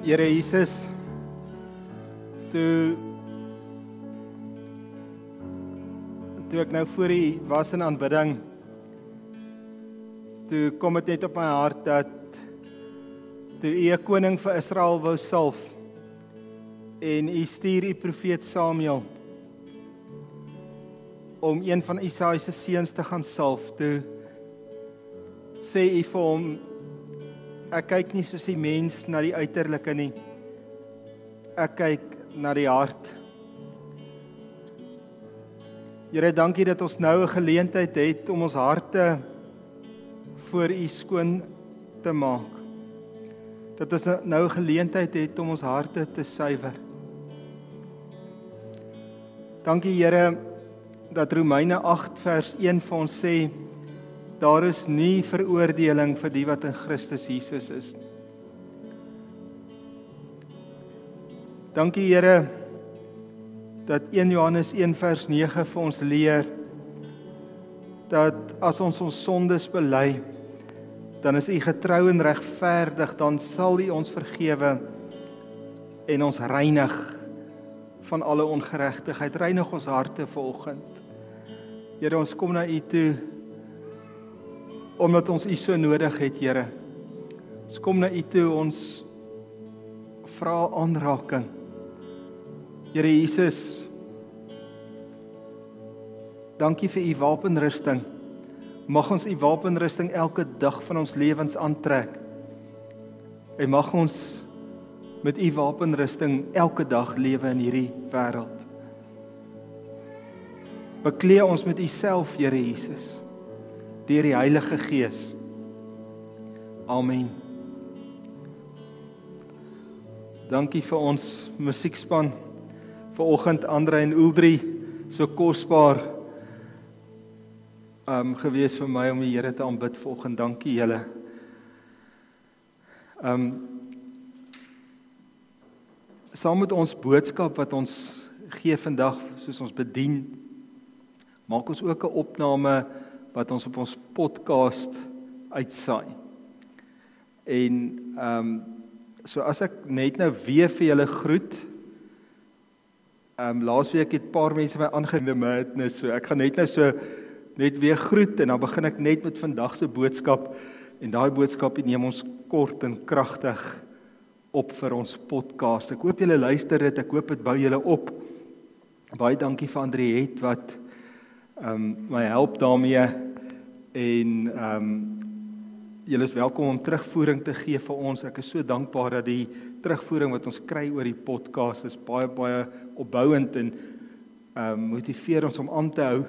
Here Jesus toe toe ek nou voor U was in aanbidding toe kom dit net op my hart dat toe U 'n koning vir Israel wou salf en U stuur U profeet Samuel om een van Isaia se seuns te gaan salf toe sê U vir hom ek kyk nie soos die mens na die uiterlike nie ek kyk na die hart Here dankie dat ons nou 'n geleentheid het om ons harte voor U skoon te maak. Dat ons nou 'n geleentheid het om ons harte te suiwer. Dankie Here dat Romeine 8 vers 1 vir ons sê daar is nie veroordeling vir die wat in Christus Jesus is nie. Dankie Here dat 1 Johannes 1 vers 9 vir ons leer dat as ons ons sondes bely dan is U getrou en regverdig dan sal U ons vergewe en ons reinig van alle ongeregtigheid reinig ons harte vanoggend Here ons kom na U toe omdat ons U so nodig het Here ons kom na U toe ons vra aanraking Here Jesus Dankie vir u wapenrusting. Mag ons u wapenrusting elke dag van ons lewens aantrek. En mag ons met u wapenrusting elke dag lewe in hierdie wêreld. Bekleë ons met u self, Here Jesus, deur die Heilige Gees. Amen. Dankie vir ons musiekspan vanoggend Andre en Uldri so kosbaar um gewees vir my om die Here te aanbid vanoggend. Dankie julle. Um saam met ons boodskap wat ons gee vandag soos ons bedien maak ons ook 'n opname wat ons op ons podcast uitsaai. En ehm um, so as ek net nou weer vir julle groet Ehm um, laasweek het 'n paar mense my aangeneem madness. So ek gaan net nou so net weer groet en dan begin ek net met vandag se boodskap en daai boodskap neem ons kort en kragtig op vir ons podcast. Ek hoop julle luister dit. Ek hoop dit bou julle op. Baie dankie vir Andriet wat ehm um, my help daarmee en ehm um, julle is welkom om terugvoering te gee vir ons. Ek is so dankbaar dat die terugvoering wat ons kry oor die podcast is baie baie opbouend en ehm um, motiveer ons om aan te hou.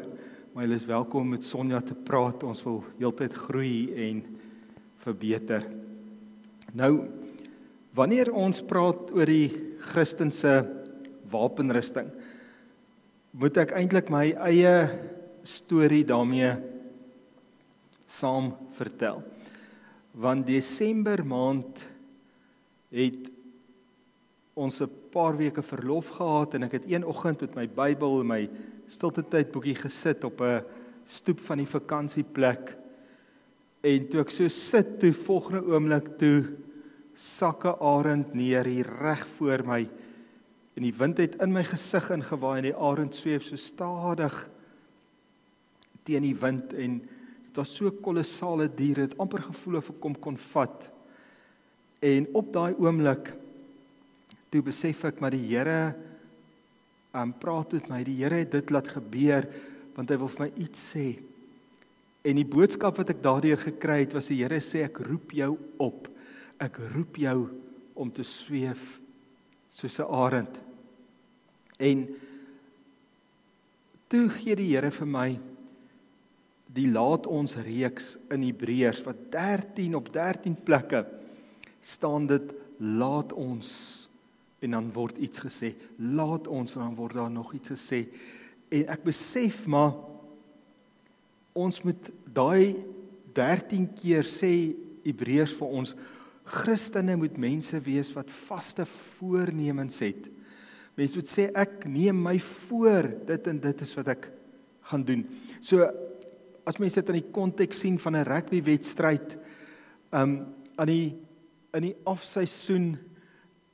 Maar julle is welkom om met Sonja te praat. Ons wil heeltyd groei en verbeter. Nou wanneer ons praat oor die Christense wapenrusting, moet ek eintlik my eie storie daarmee saam vertel. Want Desember maand het ons 'n paar weke verlof gehad en ek het een oggend met my Bybel en my stilte tyd boekie gesit op 'n stoep van die vakansieplek en toe ek so sit toe volgende oomblik toe sakke arend neer hier reg voor my. En die wind het in my gesig ingewaai en die arend sweef so stadig teen die wind en Dit was so kolossale diere, dit amper gevoel of ek kom kon vat. En op daai oomblik toe besef ek maar die Here um praat met my. Die Here het dit laat gebeur want hy wil vir my iets sê. En die boodskap wat ek daardeur gekry het was die Here sê ek roep jou op. Ek roep jou om te sweef soos 'n arend. En toe gee die Here vir my die laat ons reeks in Hebreërs wat 13 op 13 plekke staan dit laat ons en dan word iets gesê laat ons en dan word daar nog iets gesê en ek besef maar ons moet daai 13 keer sê Hebreërs vir ons Christene moet mense wees wat vaste voornemens het. Mense moet sê ek neem my voor dit en dit is wat ek gaan doen. So as mens dit in die konteks sien van 'n rugby wedstryd, um aan die in die afseisoen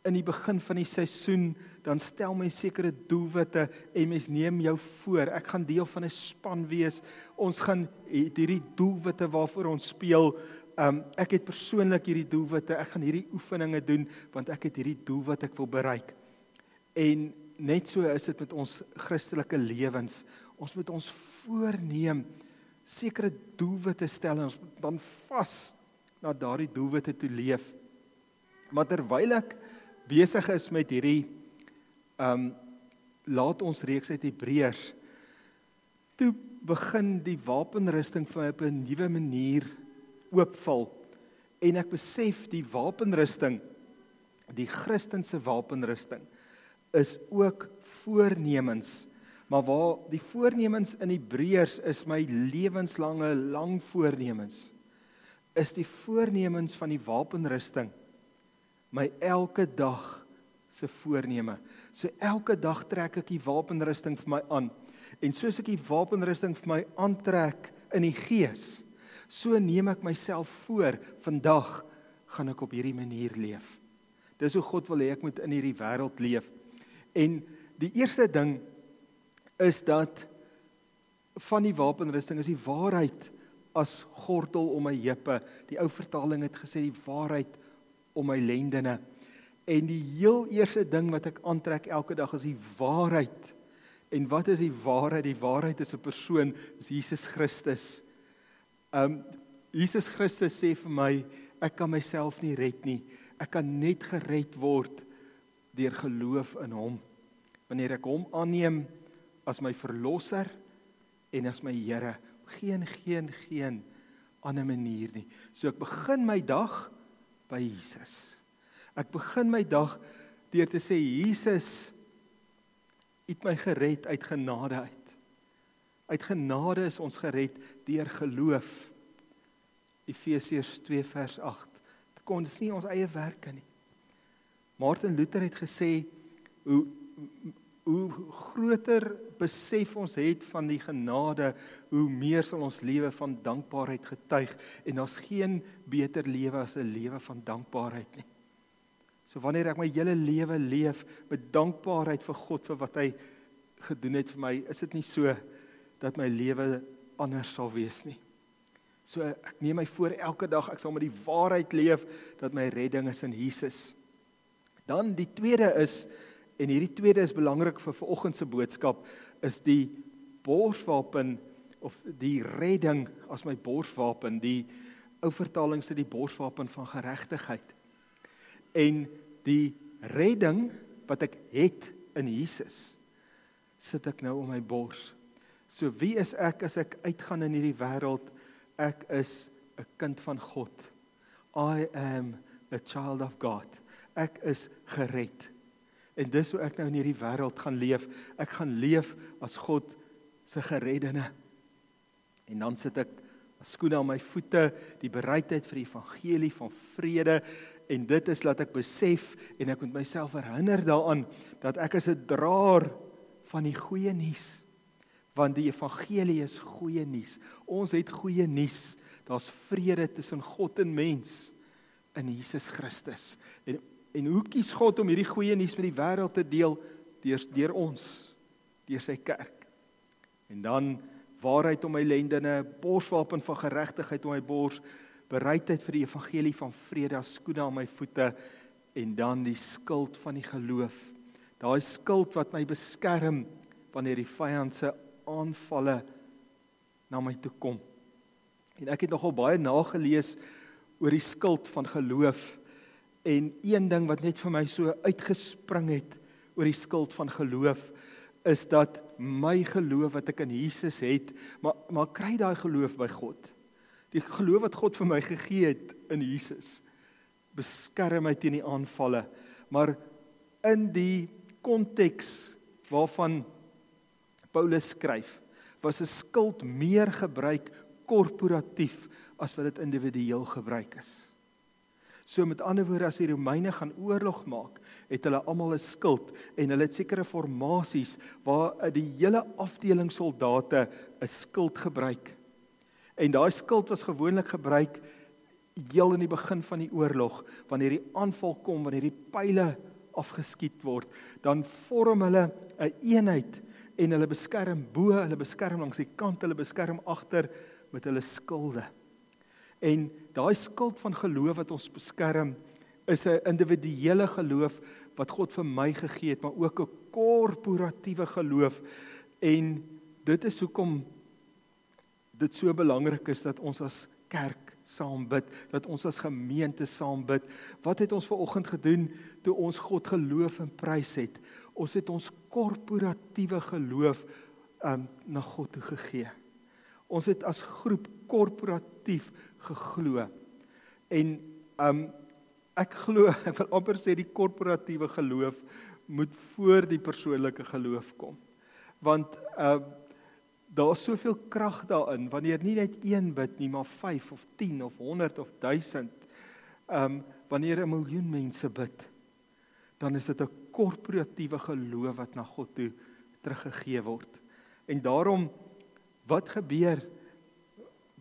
in die begin van die seisoen dan stel mens sekere doelwitte en mens neem jou voor. Ek gaan deel van 'n span wees. Ons gaan hierdie doelwitte waarvoor ons speel. Um ek het persoonlik hierdie doelwitte. Ek gaan hierdie oefeninge doen want ek het hierdie doel wat ek wil bereik. En net so is dit met ons Christelike lewens. Ons moet ons voorneem sekere doelwitte stel en ons dan vas na daardie doelwitte toe leef. Maar terwyl ek besig is met hierdie ehm um, laat ons reeks uit Hebreërs toe begin die wapenrusting vir my op 'n nuwe manier oopval en ek besef die wapenrusting die Christelike wapenrusting is ook voornemens maar waar die voornemens in Hebreërs is my lewenslange lang voornemens is die voornemens van die wapenrusting my elke dag se voorneme. So elke dag trek ek die wapenrusting vir my aan. En soos ek die wapenrusting vir my aantrek in die gees, so neem ek myself voor vandag gaan ek op hierdie manier leef. Dis hoe God wil hê ek moet in hierdie wêreld leef. En die eerste ding is dat van die wapenrusting is die waarheid as gordel om my heupe. Die ou vertaling het gesê die waarheid om my lendene. En die heel eerste ding wat ek aantrek elke dag is die waarheid. En wat is die waarheid? Die waarheid is 'n persoon, is Jesus Christus. Um Jesus Christus sê vir my, ek kan myself nie red nie. Ek kan net gered word deur geloof in hom. Wanneer ek hom aanneem as my verlosser en as my Here, geen geen geen ander manier nie. So ek begin my dag by Jesus. Ek begin my dag deur te sê Jesus het my gered uit genade uit. Uit genade is ons gered deur geloof. Efesiërs 2 vers 8. Dit kon dis nie ons eie werke nie. Martin Luther het gesê hoe hoe groter besef ons het van die genade, hoe meer sal ons lewe van dankbaarheid getuig en daar's geen beter lewe as 'n lewe van dankbaarheid nie. So wanneer ek my hele lewe leef met dankbaarheid vir God vir wat hy gedoen het vir my, is dit nie so dat my lewe anders sal wees nie. So ek neem my voor elke dag ek sal met die waarheid leef dat my redding is in Jesus. Dan die tweede is en hierdie tweede is belangrik vir vanoggend se boodskap is die borswapen of die redding as my borswapen, die ou vertaling sê die borswapen van geregtigheid en die redding wat ek het in Jesus sit ek nou om my bors. So wie is ek as ek uitgaan in hierdie wêreld? Ek is 'n kind van God. I am a child of God. Ek is gered. En dis hoe ek nou in hierdie wêreld gaan leef. Ek gaan leef as God se gereddene. En dan sit ek skoene aan my voete, die bereidheid vir die evangelie van vrede. En dit is laat ek besef en ek moet myself herinner daaraan dat ek is 'n draer van die goeie nuus. Want die evangelie is goeie nuus. Ons het goeie nuus. Daar's vrede tussen God en mens in Jesus Christus. En en hoe kies God om hierdie goeie nuus met die wêreld te deel deur deur ons deur sy kerk en dan waarheid om my lendene borswapen van geregtigheid om my bors bereidheid vir die evangelie van vrede as skoene aan my voete en dan die skild van die geloof. Daai skild wat my beskerm wanneer die vyand se aanvalle na my toe kom. En ek het nogal baie nagelees oor die skild van geloof en een ding wat net vir my so uitgespring het oor die skild van geloof is dat my geloof wat ek in Jesus het, maar maar kry daai geloof by God die geloof wat God vir my gegee het in Jesus beskerm my teen die aanvalle maar in die konteks waarvan Paulus skryf was 'n skuld meer gebruik korporatief as wat dit individueel gebruik is. So met ander woorde as die Romeine gaan oorlog maak, het hulle almal 'n skuld en hulle het sekere formasies waar die hele afdeling soldate 'n skuld gebruik. En daai skild was gewoonlik gebruik heel in die begin van die oorlog wanneer die aanval kom, wanneer die pile afgeskiet word, dan vorm hulle 'n een eenheid en hulle beskerm bo, hulle beskerm langs die kant, hulle beskerm agter met hulle skilde. En daai skild van geloof wat ons beskerm is 'n individuele geloof wat God vir my gegee het, maar ook 'n korporatiewe geloof. En dit is hoekom dit so belangrik is dat ons as kerk saam bid, dat ons as gemeente saam bid. Wat het ons ver oggend gedoen toe ons God geloof en prys het? Ons het ons korporatiewe geloof um na God toe gegee. Ons het as groep korporatief geglo. En um ek glo, ek wil amper sê die korporatiewe geloof moet voor die persoonlike geloof kom. Want uh daar's soveel krag daarin wanneer nie net een bid nie, maar 5 of 10 of 100 of 1000. Um wanneer 'n miljoen mense bid, dan is dit 'n korporatiewe geloof wat na God toe teruggegee word. En daarom wat gebeur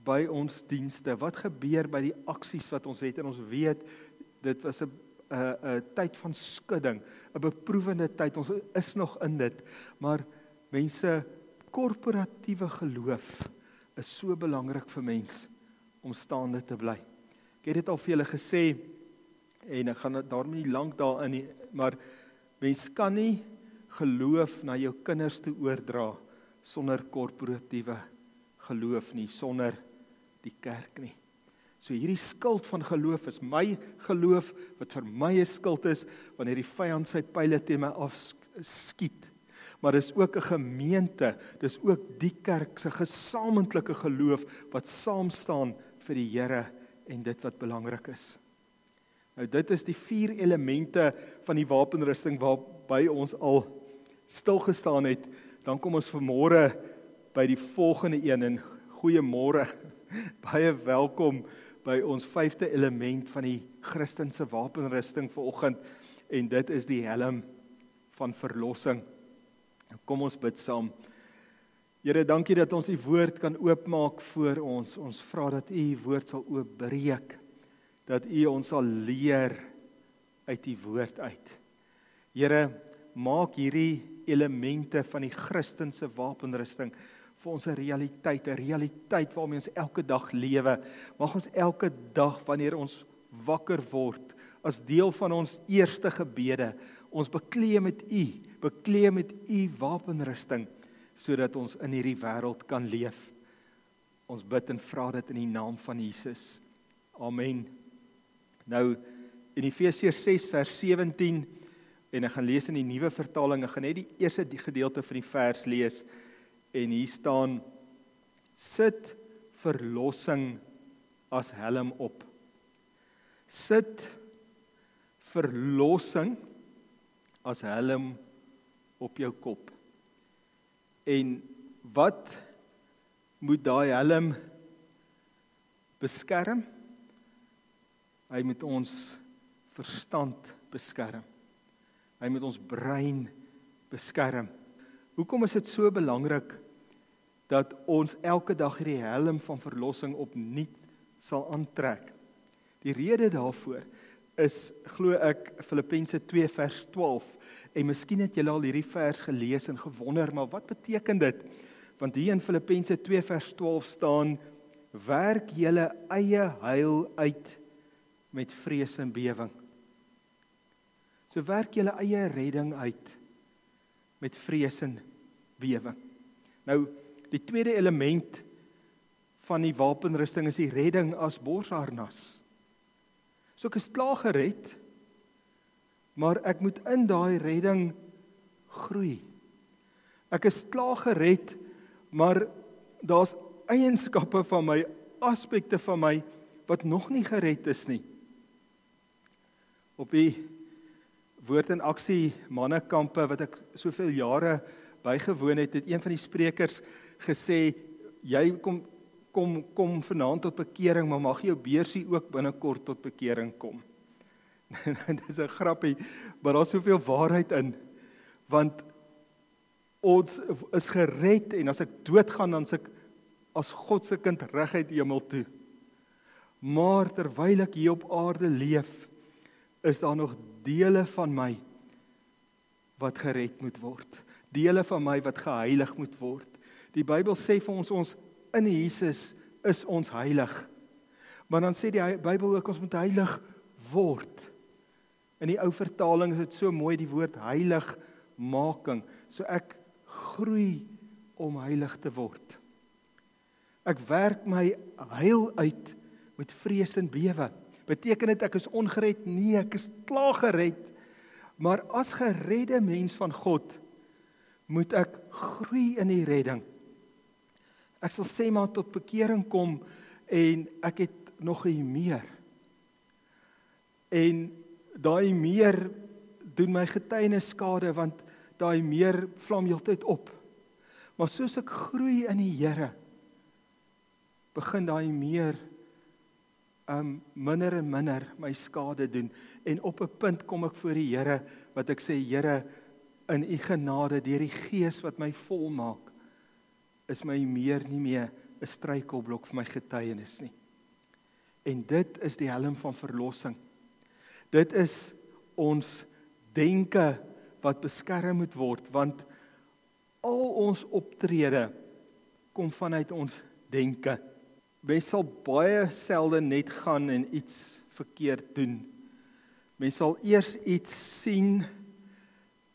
by ons dienste? Wat gebeur by die aksies wat ons het? En ons weet dit was 'n 'n 'n tyd van skudding, 'n beproewende tyd. Ons is nog in dit. Maar mense korporatiewe geloof is so belangrik vir mens om staande te bly. Ek het dit al vir julle gesê en ek gaan daarmee nie lank daarin nie, maar mens kan nie geloof na jou kinders toe oordra sonder korporatiewe geloof nie, sonder die kerk nie. So hierdie skild van geloof is my geloof wat vir my 'n skild is wanneer die vyand sy pile teen my afskiet. Maar dis ook 'n gemeente, dis ook die kerk se gesamentlike geloof wat saam staan vir die Here en dit wat belangrik is. Nou dit is die vier elemente van die wapenrusting waarby ons al stil gestaan het. Dan kom ons vanmôre by die volgende een en goeiemôre. Baie welkom by ons vyfde element van die Christelike wapenrusting vanoggend en dit is die helm van verlossing. Kom ons bid saam. Here, dankie dat ons u woord kan oopmaak voor ons. Ons vra dat u woord sal oopbreek. Dat u ons sal leer uit u woord uit. Here, maak hierdie elemente van die Christelike wapenrusting vir ons 'n realiteit, 'n realiteit waarmee ons elke dag lewe. Mag ons elke dag wanneer ons wakker word, as deel van ons eerste gebede, ons bekleë met U, bekleë met U wapenrusting sodat ons in hierdie wêreld kan leef. Ons bid en vra dit in die naam van Jesus. Amen. Nou in Efesiërs 6 vers 17 en ek gaan lees in die nuwe vertaling. Ek gaan net die eerste gedeelte van die vers lees en hier staan sit verlossing as helm op. Sit verlossing as helm op jou kop. En wat moet daai helm beskerm? Hy moet ons verstand beskerm. Hy moet ons brein beskerm. Hoekom is dit so belangrik dat ons elke dag hierdie helm van verlossing opnuut sal aantrek? Die rede daarvoor is glo ek Filippense 2 vers 12 en miskien het julle al hierdie vers gelees en gewonder maar wat beteken dit? Want hier in Filippense 2 vers 12 staan werk julle eie heil uit met vrees en bewering. So werk julle eie redding uit met vrees en bewering. Nou die tweede element van die wapenrusting is die redding as borsharnas. So ek is klaar gered, maar ek moet in daai redding groei. Ek is klaar gered, maar daar's eienskappe van my, aspekte van my wat nog nie gered is nie. Op die woord en aksie mannekampe wat ek soveel jare bygewoon het, het een van die sprekers gesê jy kom kom kom vanaand tot bekering, maar mag jou beursie ook binnekort tot bekering kom. Dis 'n grappie, maar daar's soveel waarheid in want ons is gered en as ek doodgaan dan se as God se kind reguit hemel toe. Maar terwyl ek hier op aarde leef, is daar nog dele van my wat gered moet word. Dele van my wat geheilig moet word. Die Bybel sê vir ons ons in Jesus is ons heilig. Maar dan sê die Bybel ook ons moet heilig word. In die ou vertaling is dit so mooi die woord heilig making. So ek groei om heilig te word. Ek werk my heil uit met vrees en bewe. Beteken dit ek is ongered? Nee, ek is klaar gered. Maar as geredde mens van God moet ek groei in die redding. Ek sal sê maar tot bekering kom en ek het nog 'n meer. En daai meer doen my getuienis skade want daai meer vlam heeltyd op. Maar soos ek groei in die Here begin daai meer um minder en minder my skade doen en op 'n punt kom ek voor die Here wat ek sê Here in u genade deur die gees wat my volmaak is my meer nie meer 'n struikelblok vir my getuienis nie. En dit is die helm van verlossing. Dit is ons denke wat beskerm moet word want al ons optrede kom vanuit ons denke. Mens sal baie selde net gaan en iets verkeerd doen. Mens sal eers iets sien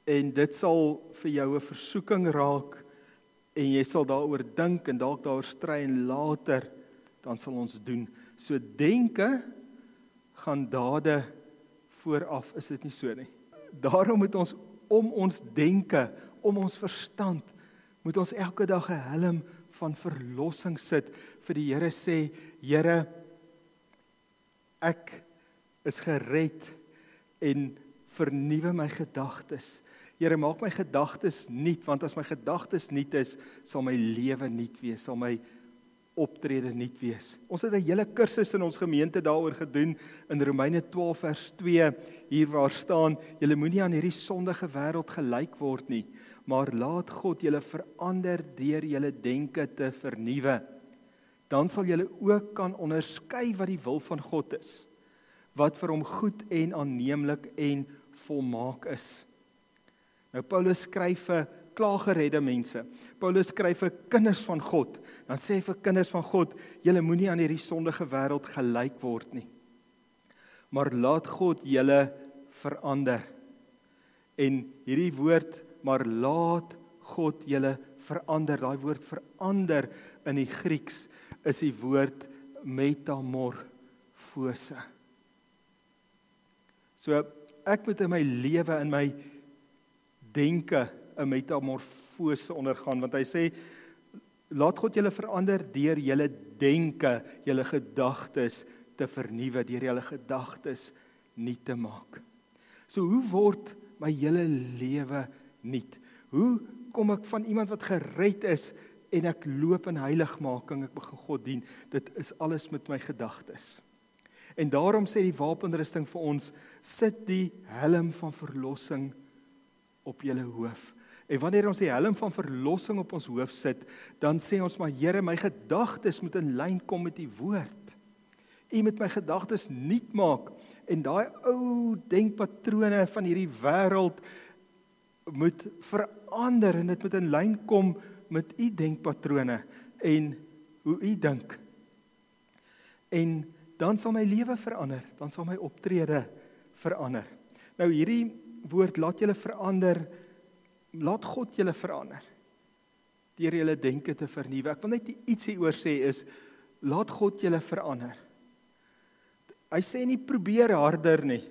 en dit sal vir jou 'n versoeking raak en jy sal daaroor dink en dalk daaroor stry en later dan sal ons doen. So denke gaan dade vooraf, is dit nie so nie. Daarom moet ons om ons denke, om ons verstand, moet ons elke dag 'n helm van verlossing sit vir die Here sê Here ek is gered en vernuwe my gedagtes. Here maak my gedagtes nuut want as my gedagtes nuut is, sal my lewe nuut wees, sal my optrede nuut wees. Ons het 'n hele kursus in ons gemeente daaroor gedoen in Romeine 12 vers 2 hier waar staan: "Julle moenie aan hierdie sondige wêreld gelyk word nie, maar laat God julle verander deur julle denke te vernuwe. Dan sal julle ook kan onderskei wat die wil van God is, wat vir hom goed en aanneemlik en volmaak is. Nou Paulus skryf vir klaargeredde mense. Paulus skryf vir kinders van God. Dan sê hy vir kinders van God, julle moenie aan hierdie sondige wêreld gelyk word nie. Maar laat God julle verander. En hierdie woord maar laat God julle verander. Daai woord verander in die Grieks is die woord metamorfose. So ek moet in my lewe in my denke 'n metamorfose ondergaan want hy sê laat God julle verander deur julle denke, julle gedagtes te vernuwe, deur julle gedagtes nuut te maak. So hoe word my hele lewe nuut. Hoe kom ek van iemand wat gered is en ek loop in heiligmaking, ek begin God dien? Dit is alles met my gedagtes. En daarom sê die wapenrusting vir ons, sit die helm van verlossing op julle hoof. En wanneer ons die helm van verlossing op ons hoof sit, dan sê ons maar Here, my gedagtes moet in lyn kom met u woord. U moet my gedagtes nuut maak en daai ou denkpatrone van hierdie wêreld moet verander en dit moet in lyn kom met u denkpatrone en hoe u dink. En dan sal my lewe verander, dan sal my optrede verander. Nou hierdie woord laat julle verander, laat God julle verander deur julle denke te vernuwe. Ek wil net iets hieroor sê is laat God julle verander. Hy sê nie probeer harder nie.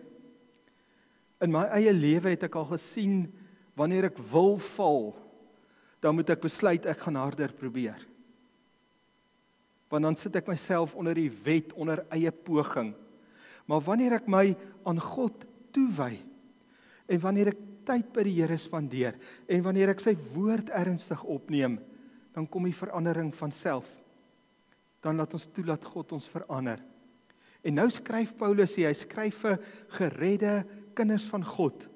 In my eie lewe het ek al gesien wanneer ek wil val, dan moet ek besluit ek gaan harder probeer. Want dan sit ek myself onder die wet onder eie poging. Maar wanneer ek my aan God toewy en wanneer ek tyd by die Here spandeer en wanneer ek sy woord ernstig opneem, dan kom die verandering van self. Dan laat ons toelaat God ons verander. En nou skryf Paulus hy skryf vir geredde kinders van God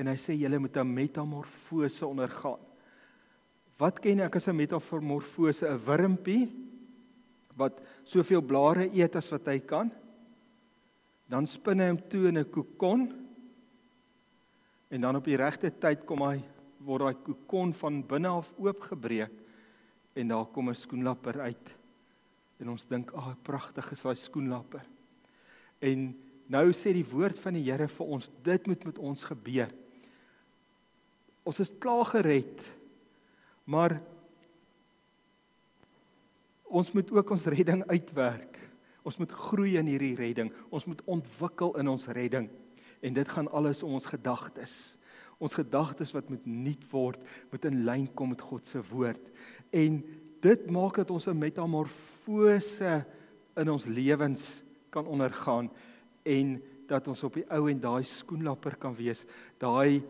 en hy sê julle moet 'n metamorfose ondergaan. Wat ken ek as 'n metamorfose? 'n Wurmpie wat soveel blare eet as wat hy kan. Dan spin hy hom toe in 'n kokon. En dan op die regte tyd kom hy word daai kokon van binne af oopgebreek en daar kom 'n skoenlapper uit. En ons dink, "Ag, oh, pragtig is daai skoenlapper." En nou sê die woord van die Here vir ons, dit moet met ons gebeur. Ons is klaar gered. Maar ons moet ook ons redding uitwerk. Ons moet groei in hierdie redding. Ons moet ontwikkel in ons redding. En dit gaan alles om ons gedagtes. Ons gedagtes wat moet nuut word, moet in lyn kom met God se woord. En dit maak dat ons 'n metamorfose in ons lewens kan ondergaan en dat ons op die ou en daai skoenlapper kan wees, daai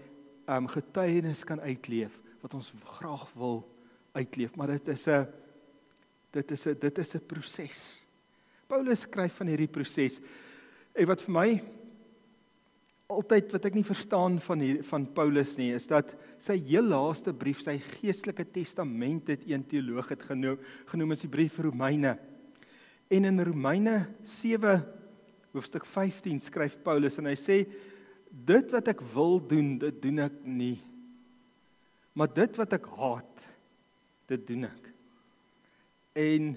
um getuienis kan uitleef wat ons graag wil uitleef, maar dit is 'n dit is 'n dit is 'n proses. Paulus skryf van hierdie proses. En wat vir my altyd wat ek nie verstaan van hier van Paulus nie, is dat sy heel laaste brief, sy geestelike testament het een teoloog het genoem, genoem as die brief Romeine. En in Romeine 7 hoofstuk 15 skryf Paulus en hy sê dit wat ek wil doen, dit doen ek nie. Maar dit wat ek haat, dit doen ek. En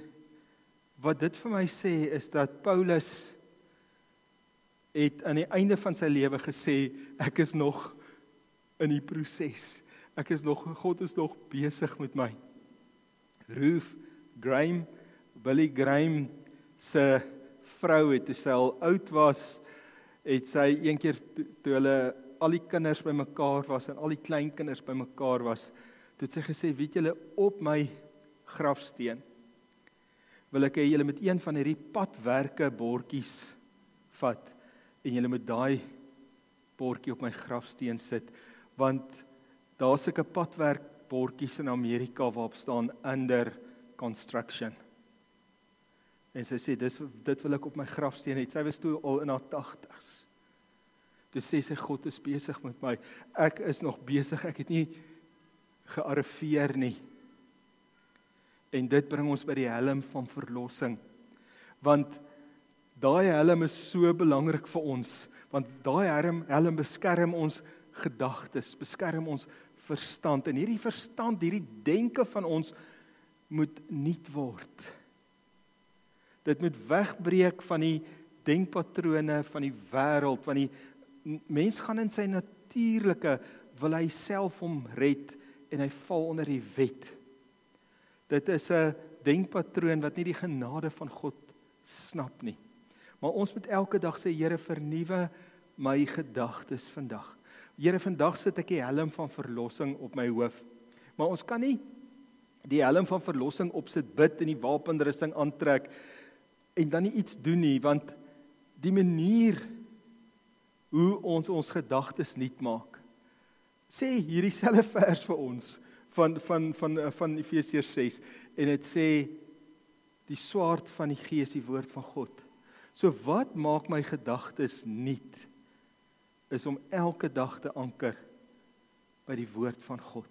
wat dit vir my sê is dat Paulus het aan die einde van sy lewe gesê ek is nog in die proses. Ek is nog God is nog besig met my. Ruth Graham, Billy Graham se vrou het toe sy al oud was, het sy een keer toe, toe hulle al die kinders bymekaar was en al die kleinkinders bymekaar was, toe het sy gesê, "Weet julle op my grafsteen wil ek hê julle met een van hierdie padwerke bordjies vat en julle moet daai bordjie op my grafsteen sit want daar's 'n padwerk bordjies in Amerika waarop staan under construction. En sy sê dis dit wil ek op my grafsteen hê. Sy was toe al in haar 80's. Toe sê sy God is besig met my. Ek is nog besig. Ek het nie gearriveer nie. En dit bring ons by die helm van verlossing. Want daai helm is so belangrik vir ons, want daai helm helm beskerm ons gedagtes, beskerm ons verstand en hierdie verstand, hierdie denke van ons moet nuut word. Dit moet wegbreek van die denkpatrone van die wêreld, van die mens gaan in sy natuurlike wil hy self hom red en hy val onder die wet. Dit is 'n denkpatroon wat nie die genade van God snap nie. Maar ons moet elke dag sê Here vernuwe my gedagtes vandag. Here vandag sit ek die helm van verlossing op my hoof. Maar ons kan nie die helm van verlossing opsit bid en die wapenrusting aantrek en dan nie iets doen nie want die manier hoe ons ons gedagtes nuut maak sê hierdie selfe vers vir ons van van van eh, van Efesiërs 6 en dit sê die swaard van die gees die woord van God. So wat maak my gedagtes nuut is om elke dag te anker by die woord van God.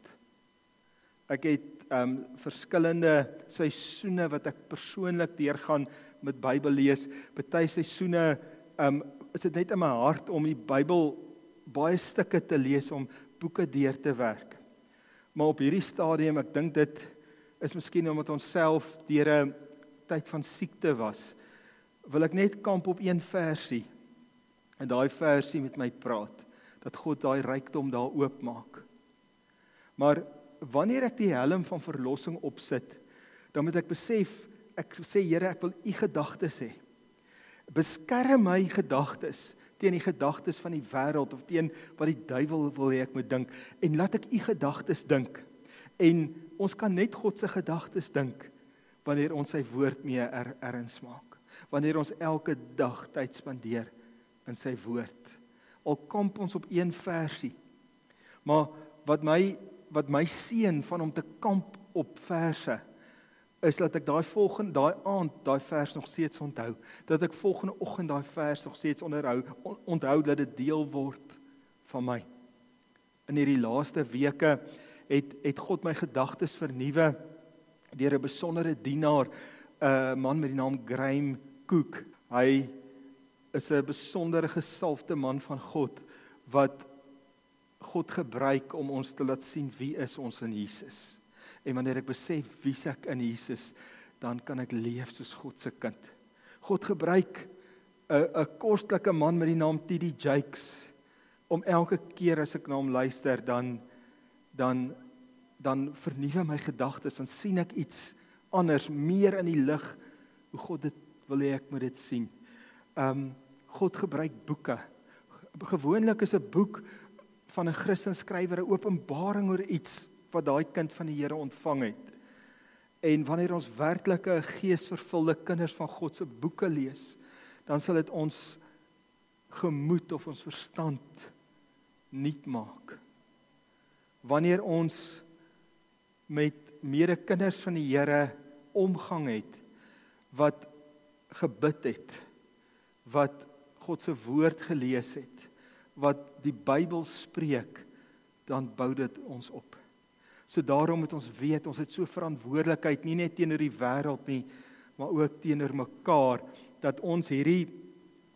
Ek het ehm um, verskillende seisoene wat ek persoonlik deurgaan met Bybel lees. Party seisoene ehm um, is dit net in my hart om die Bybel baie stukke te lees om boeke deur te werk. Maar op hierdie stadium, ek dink dit is miskien omdat ons self deur 'n tyd van siekte was, wil ek net kamp op een versie. En daai versie met my praat dat God daai rykdom daar oopmaak. Maar wanneer ek die helm van verlossing opsit, dan moet ek besef ek sê Here, ek wil u gedagtes hê. Beskerm my gedagtes teen die gedagtes van die wêreld of teen wat die duiwel wil hê ek moet dink en laat ek u gedagtes dink. En ons kan net God se gedagtes dink wanneer ons sy woord mee er, erns maak. Wanneer ons elke dag tyd spandeer in sy woord. Al kamp ons op een versie. Maar wat my wat my seën van om te kamp op verse is dat ek daai volgende daai aand daai vers nog steeds onthou dat ek volgende oggend daai vers nog steeds onderhou on, onthou dat dit deel word van my in hierdie laaste weke het het God my gedagtes vernuwe deur 'n besondere dienaar 'n man met die naam Graham Cook hy is 'n besondere gesalfde man van God wat God gebruik om ons te laat sien wie is ons in Jesus. En wanneer ek besef wie ek in Jesus, dan kan ek leef soos God se kind. God gebruik 'n 'n kostelike man met die naam T.D. Jakes om elke keer as ek na hom luister dan dan dan vernuwe my gedagtes en sien ek iets anders meer in die lig hoe God dit wil hê ek moet dit sien. Um God gebruik boeke. Gewoonlik is 'n boek van 'n Christen skrywer 'n openbaring oor iets wat daai kind van die Here ontvang het. En wanneer ons werklike geesvervulde kinders van God se boeke lees, dan sal dit ons gemoed of ons verstand nuut maak. Wanneer ons met medekinders van die Here omgang het wat gebid het, wat God se woord gelees het, wat die Bybel spreek, dan bou dit ons op. So daarom moet ons weet ons het so verantwoordelikheid nie net teenoor die wêreld nie, maar ook teenoor mekaar dat ons hierdie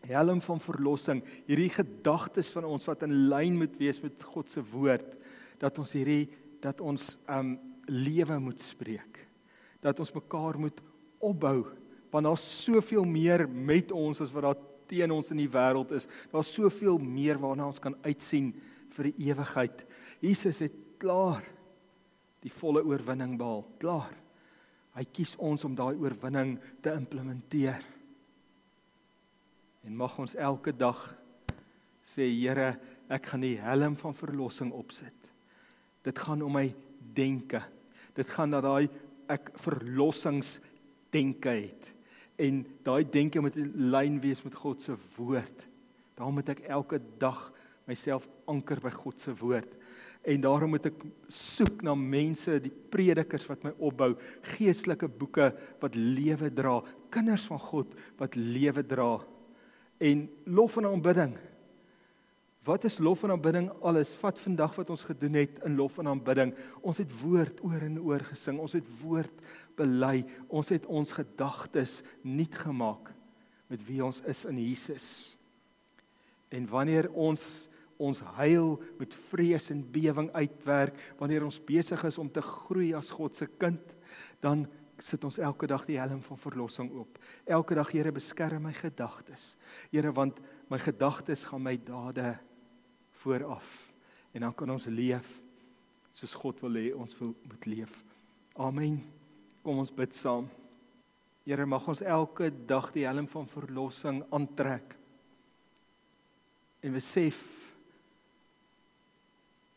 helm van verlossing, hierdie gedagtes van ons wat in lyn moet wees met God se woord, dat ons hierdie dat ons um lewe moet spreek. Dat ons mekaar moet opbou want daar's soveel meer met ons as wat daar teen ons in die wêreld is. Daar's soveel meer waarna ons kan uitsien vir die ewigheid. Jesus het klaar die volle oorwinning behaal. Klaar. Hy kies ons om daai oorwinning te implementeer. En mag ons elke dag sê Here, ek gaan die helm van verlossing opsit. Dit gaan om my denke. Dit gaan dat daai ek verlossings denke het. En daai denke moet in lyn wees met God se woord. Daarom moet ek elke dag myself anker by God se woord. En daarom moet ek soek na mense, die predikers wat my opbou, geestelike boeke wat lewe dra, kinders van God wat lewe dra. En lof en aanbidding. Wat is lof en aanbidding alles? Vat vandag wat ons gedoen het in lof en aanbidding. Ons het woord oor en oor gesing. Ons het woord bely. Ons het ons gedagtes nuut gemaak met wie ons is in Jesus. En wanneer ons ons heil met vrees en bewering uitwerk wanneer ons besig is om te groei as God se kind dan sit ons elke dag die helm van verlossing op. Elke dag Here beskerm my gedagtes. Here want my gedagtes gaan my dade vooraf. En dan kan ons leef soos God wil hê ons moet leef. Amen kom ons bid saam Here mag ons elke dag die helm van verlossing aantrek en besef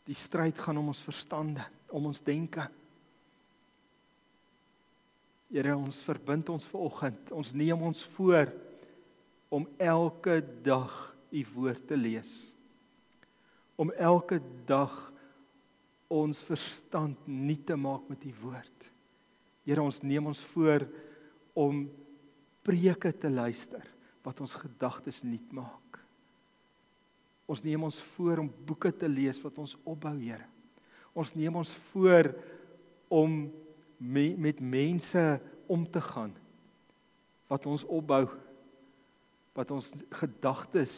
Die stryd gaan om ons verstande, om ons denke. Here, ons verbind ons ver oggend. Ons neem ons voor om elke dag u woord te lees. Om elke dag ons verstand nuut te maak met u woord. Here, ons neem ons voor om preke te luister wat ons gedagtes nuut maak. Ons neem ons voor om boeke te lees wat ons opbou, Here. Ons neem ons voor om me, met mense om te gaan wat ons opbou, wat ons gedagtes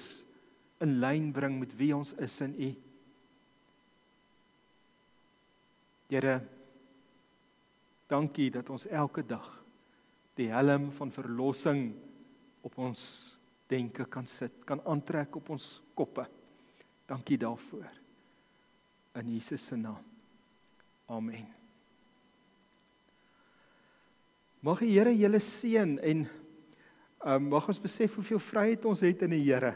in lyn bring met wie ons is in U. Here, dankie dat ons elke dag die helm van verlossing op ons denke kan sit, kan aantrek op ons koppe. Dankie daarvoor. In Jesus se naam. Amen. Mag die Here julle seën en um, mag ons besef hoeveel vryheid ons het in die Here.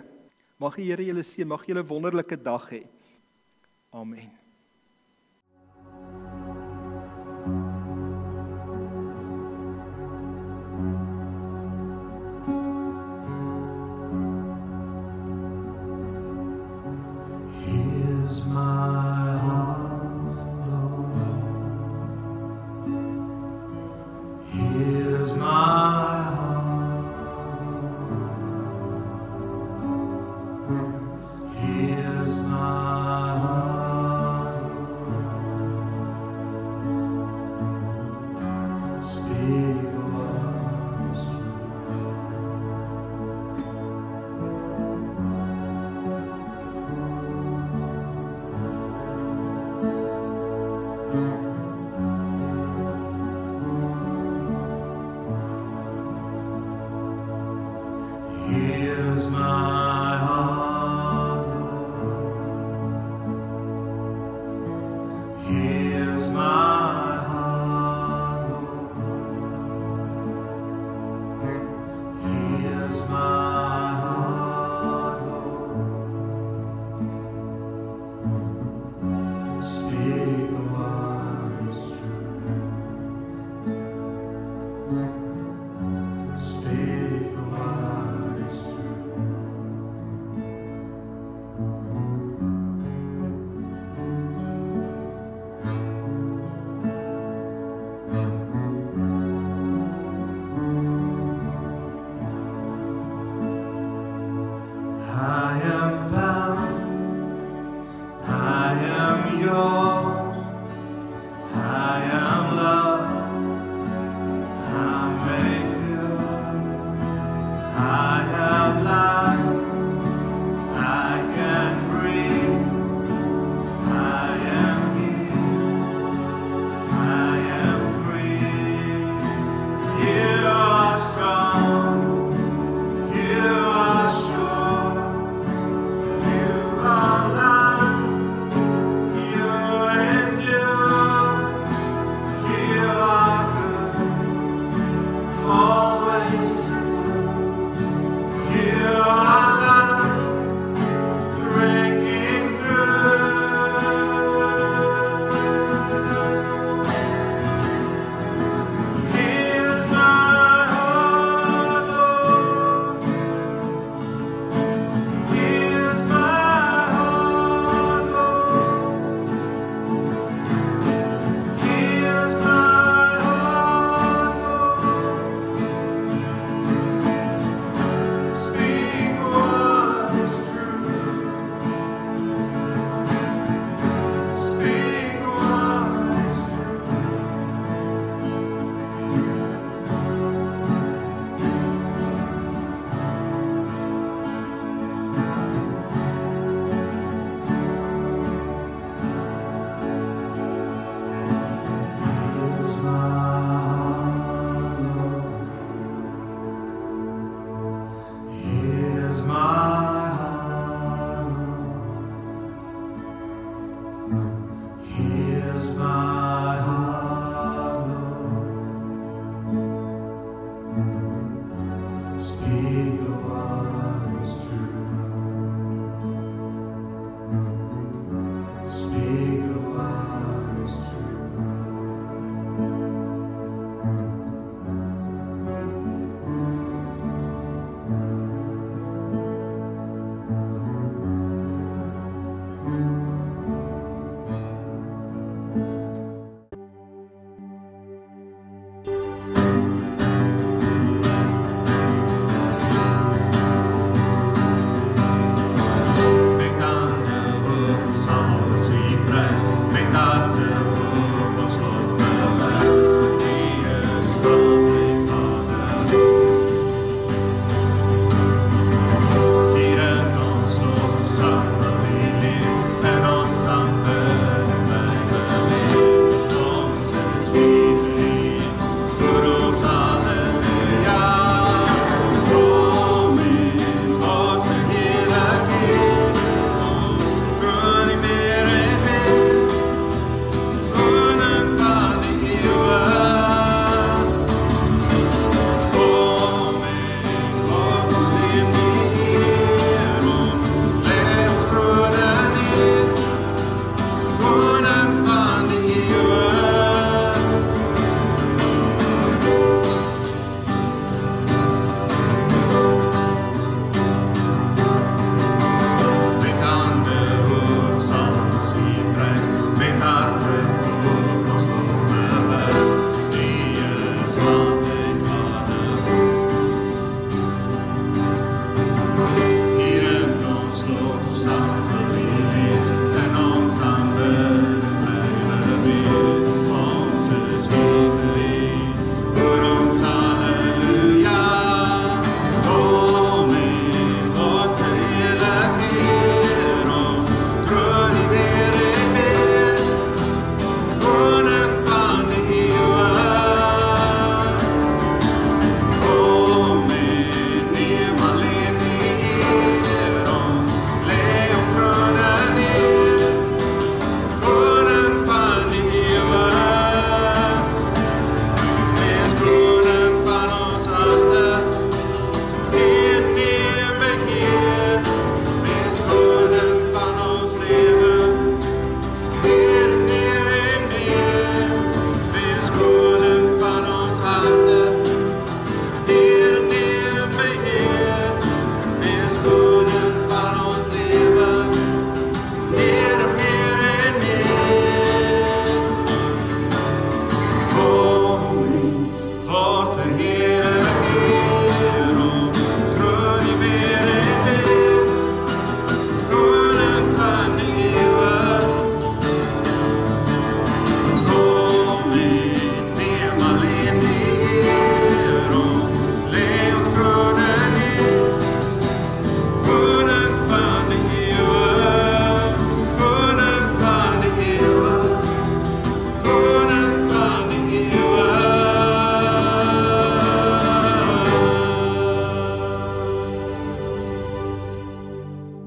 Mag die Here julle seën, mag julle wonderlike dag hê. Amen.